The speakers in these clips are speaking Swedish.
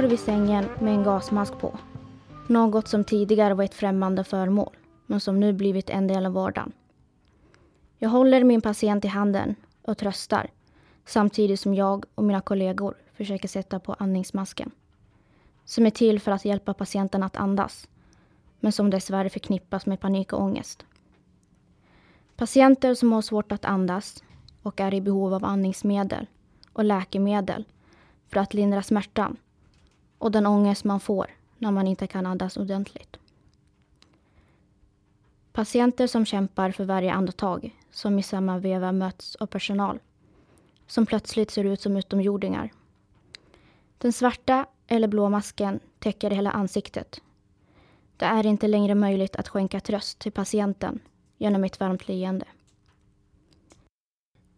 står vid sängen med en gasmask på. Något som tidigare var ett främmande föremål, men som nu blivit en del av vardagen. Jag håller min patient i handen och tröstar samtidigt som jag och mina kollegor försöker sätta på andningsmasken. Som är till för att hjälpa patienten att andas, men som dessvärre förknippas med panik och ångest. Patienter som har svårt att andas och är i behov av andningsmedel och läkemedel för att lindra smärtan och den ångest man får när man inte kan andas ordentligt. Patienter som kämpar för varje andetag som i samma veva möts av personal som plötsligt ser ut som utomjordingar. Den svarta eller blå masken täcker hela ansiktet. Det är inte längre möjligt att skänka tröst till patienten genom ett varmt leende.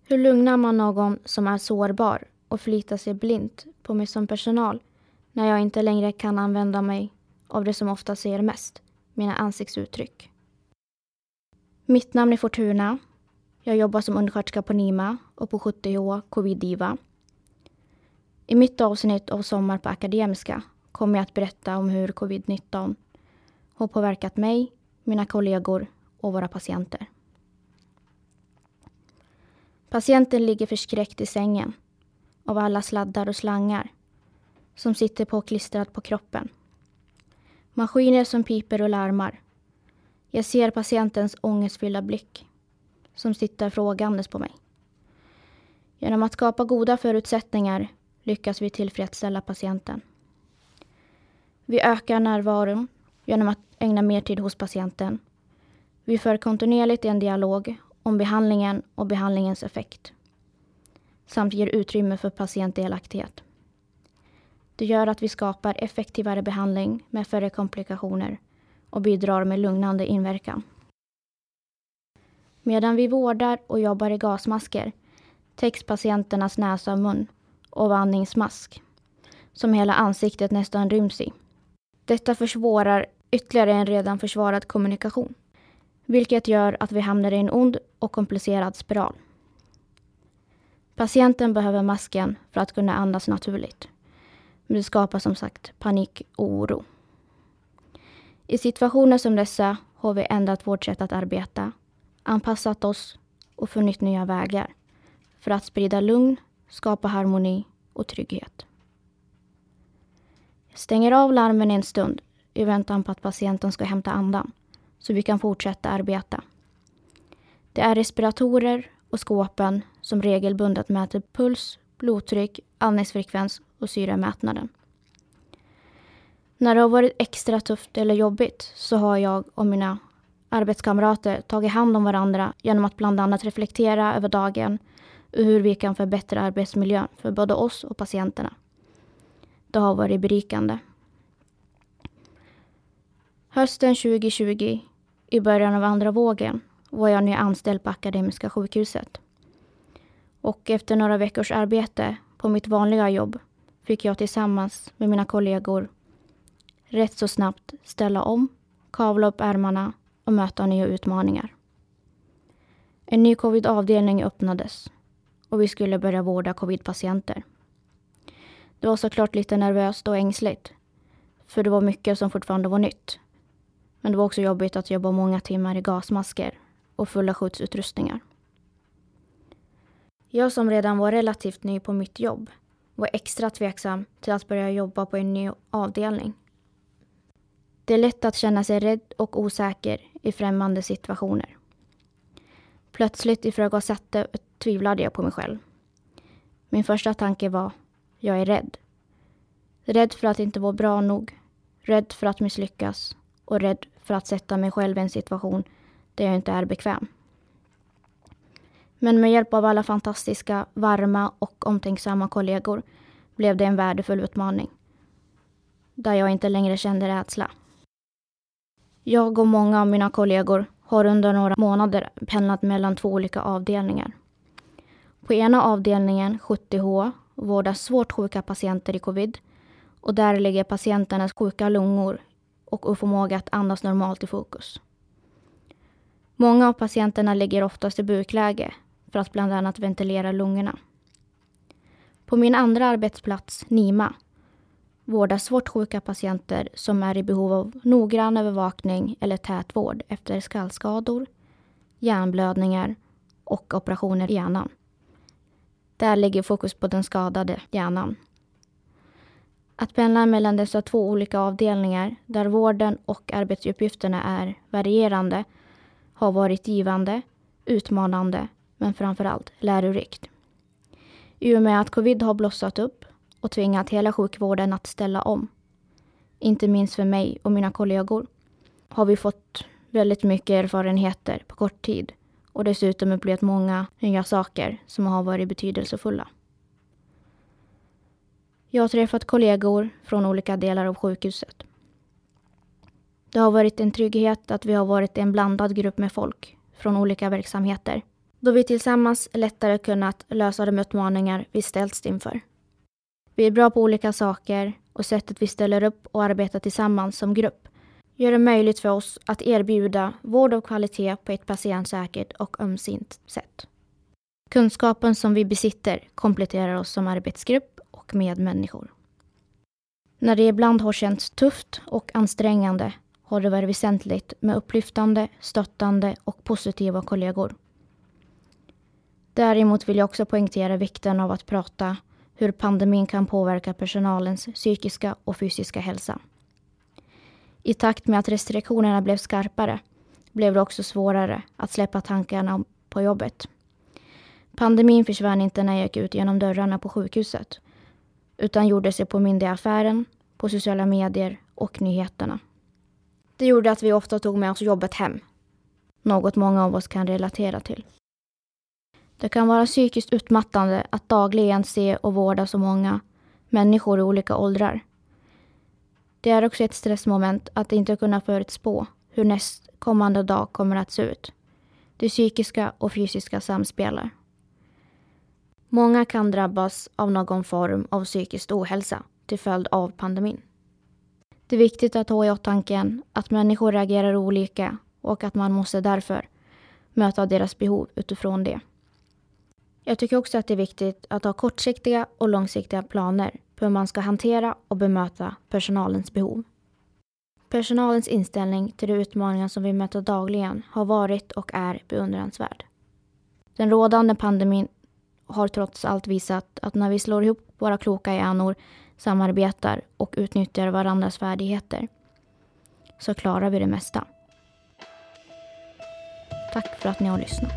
Hur lugnar man någon som är sårbar och förlitar sig blint på mig som personal när jag inte längre kan använda mig av det som ofta ser mest, mina ansiktsuttryck. Mitt namn är Fortuna. Jag jobbar som undersköterska på Nima och på 70H Covid-Diva. I mitt avsnitt av Sommar på Akademiska kommer jag att berätta om hur covid-19 har påverkat mig, mina kollegor och våra patienter. Patienten ligger förskräckt i sängen av alla sladdar och slangar som sitter påklistrad på kroppen. Maskiner som piper och larmar. Jag ser patientens ångestfyllda blick som sitter frågandes på mig. Genom att skapa goda förutsättningar lyckas vi tillfredsställa patienten. Vi ökar närvaron genom att ägna mer tid hos patienten. Vi för kontinuerligt en dialog om behandlingen och behandlingens effekt samt ger utrymme för patientdelaktighet. Det gör att vi skapar effektivare behandling med färre komplikationer och bidrar med lugnande inverkan. Medan vi vårdar och jobbar i gasmasker täcks patienternas näsa och mun av andningsmask som hela ansiktet nästan ryms i. Detta försvårar ytterligare en redan försvarad kommunikation vilket gör att vi hamnar i en ond och komplicerad spiral. Patienten behöver masken för att kunna andas naturligt. Men det skapar som sagt panik och oro. I situationer som dessa har vi ändrat vårt sätt att arbeta, anpassat oss och funnit nya vägar för att sprida lugn, skapa harmoni och trygghet. Jag stänger av larmen en stund i väntan på att patienten ska hämta andan så vi kan fortsätta arbeta. Det är respiratorer och skåpen som regelbundet mäter puls, blodtryck, andningsfrekvens och syremätnaden. När det har varit extra tufft eller jobbigt så har jag och mina arbetskamrater tagit hand om varandra genom att bland annat reflektera över dagen och hur vi kan förbättra arbetsmiljön för både oss och patienterna. Det har varit berikande. Hösten 2020, i början av andra vågen, var jag ny anställd på Akademiska sjukhuset. Och efter några veckors arbete på mitt vanliga jobb fick jag tillsammans med mina kollegor rätt så snabbt ställa om, kavla upp ärmarna och möta nya utmaningar. En ny covid-avdelning öppnades och vi skulle börja vårda covid-patienter. Det var såklart lite nervöst och ängsligt, för det var mycket som fortfarande var nytt. Men det var också jobbigt att jobba många timmar i gasmasker och fulla skyddsutrustningar. Jag som redan var relativt ny på mitt jobb var extra tveksam till att börja jobba på en ny avdelning. Det är lätt att känna sig rädd och osäker i främmande situationer. Plötsligt ifrågasatte och tvivlade jag på mig själv. Min första tanke var, jag är rädd. Rädd för att inte vara bra nog, rädd för att misslyckas och rädd för att sätta mig själv i en situation där jag inte är bekväm. Men med hjälp av alla fantastiska, varma och omtänksamma kollegor blev det en värdefull utmaning. Där jag inte längre kände rädsla. Jag och många av mina kollegor har under några månader pendlat mellan två olika avdelningar. På ena avdelningen, 70H, vårdas svårt sjuka patienter i covid och där ligger patienternas sjuka lungor och oförmåga att andas normalt i fokus. Många av patienterna ligger oftast i bukläge för att bland annat ventilera lungorna. På min andra arbetsplats, Nima, vårdas svårt sjuka patienter som är i behov av noggrann övervakning eller tätvård efter skallskador, hjärnblödningar och operationer i hjärnan. Där ligger fokus på den skadade hjärnan. Att pendla mellan dessa två olika avdelningar där vården och arbetsuppgifterna är varierande har varit givande, utmanande men framför allt lärorikt. I och med att covid har blossat upp och tvingat hela sjukvården att ställa om, inte minst för mig och mina kollegor, har vi fått väldigt mycket erfarenheter på kort tid och dessutom upplevt många nya saker som har varit betydelsefulla. Jag har träffat kollegor från olika delar av sjukhuset. Det har varit en trygghet att vi har varit en blandad grupp med folk från olika verksamheter då vi tillsammans lättare kunnat lösa de utmaningar vi ställts inför. Vi är bra på olika saker och sättet vi ställer upp och arbetar tillsammans som grupp gör det möjligt för oss att erbjuda vård av kvalitet på ett patientsäkert och ömsint sätt. Kunskapen som vi besitter kompletterar oss som arbetsgrupp och medmänniskor. När det ibland har känts tufft och ansträngande har det varit väsentligt med upplyftande, stöttande och positiva kollegor. Däremot vill jag också poängtera vikten av att prata hur pandemin kan påverka personalens psykiska och fysiska hälsa. I takt med att restriktionerna blev skarpare blev det också svårare att släppa tankarna på jobbet. Pandemin försvann inte när jag gick ut genom dörrarna på sjukhuset utan gjorde sig påmind i affären, på sociala medier och nyheterna. Det gjorde att vi ofta tog med oss jobbet hem. Något många av oss kan relatera till. Det kan vara psykiskt utmattande att dagligen se och vårda så många människor i olika åldrar. Det är också ett stressmoment att inte kunna förutspå hur nästkommande dag kommer att se ut. Det psykiska och fysiska samspelar. Många kan drabbas av någon form av psykisk ohälsa till följd av pandemin. Det är viktigt att ha i åtanke att människor reagerar olika och att man måste därför möta deras behov utifrån det. Jag tycker också att det är viktigt att ha kortsiktiga och långsiktiga planer på hur man ska hantera och bemöta personalens behov. Personalens inställning till de utmaningar som vi möter dagligen har varit och är beundransvärd. Den rådande pandemin har trots allt visat att när vi slår ihop våra kloka hjärnor, samarbetar och utnyttjar varandras färdigheter så klarar vi det mesta. Tack för att ni har lyssnat.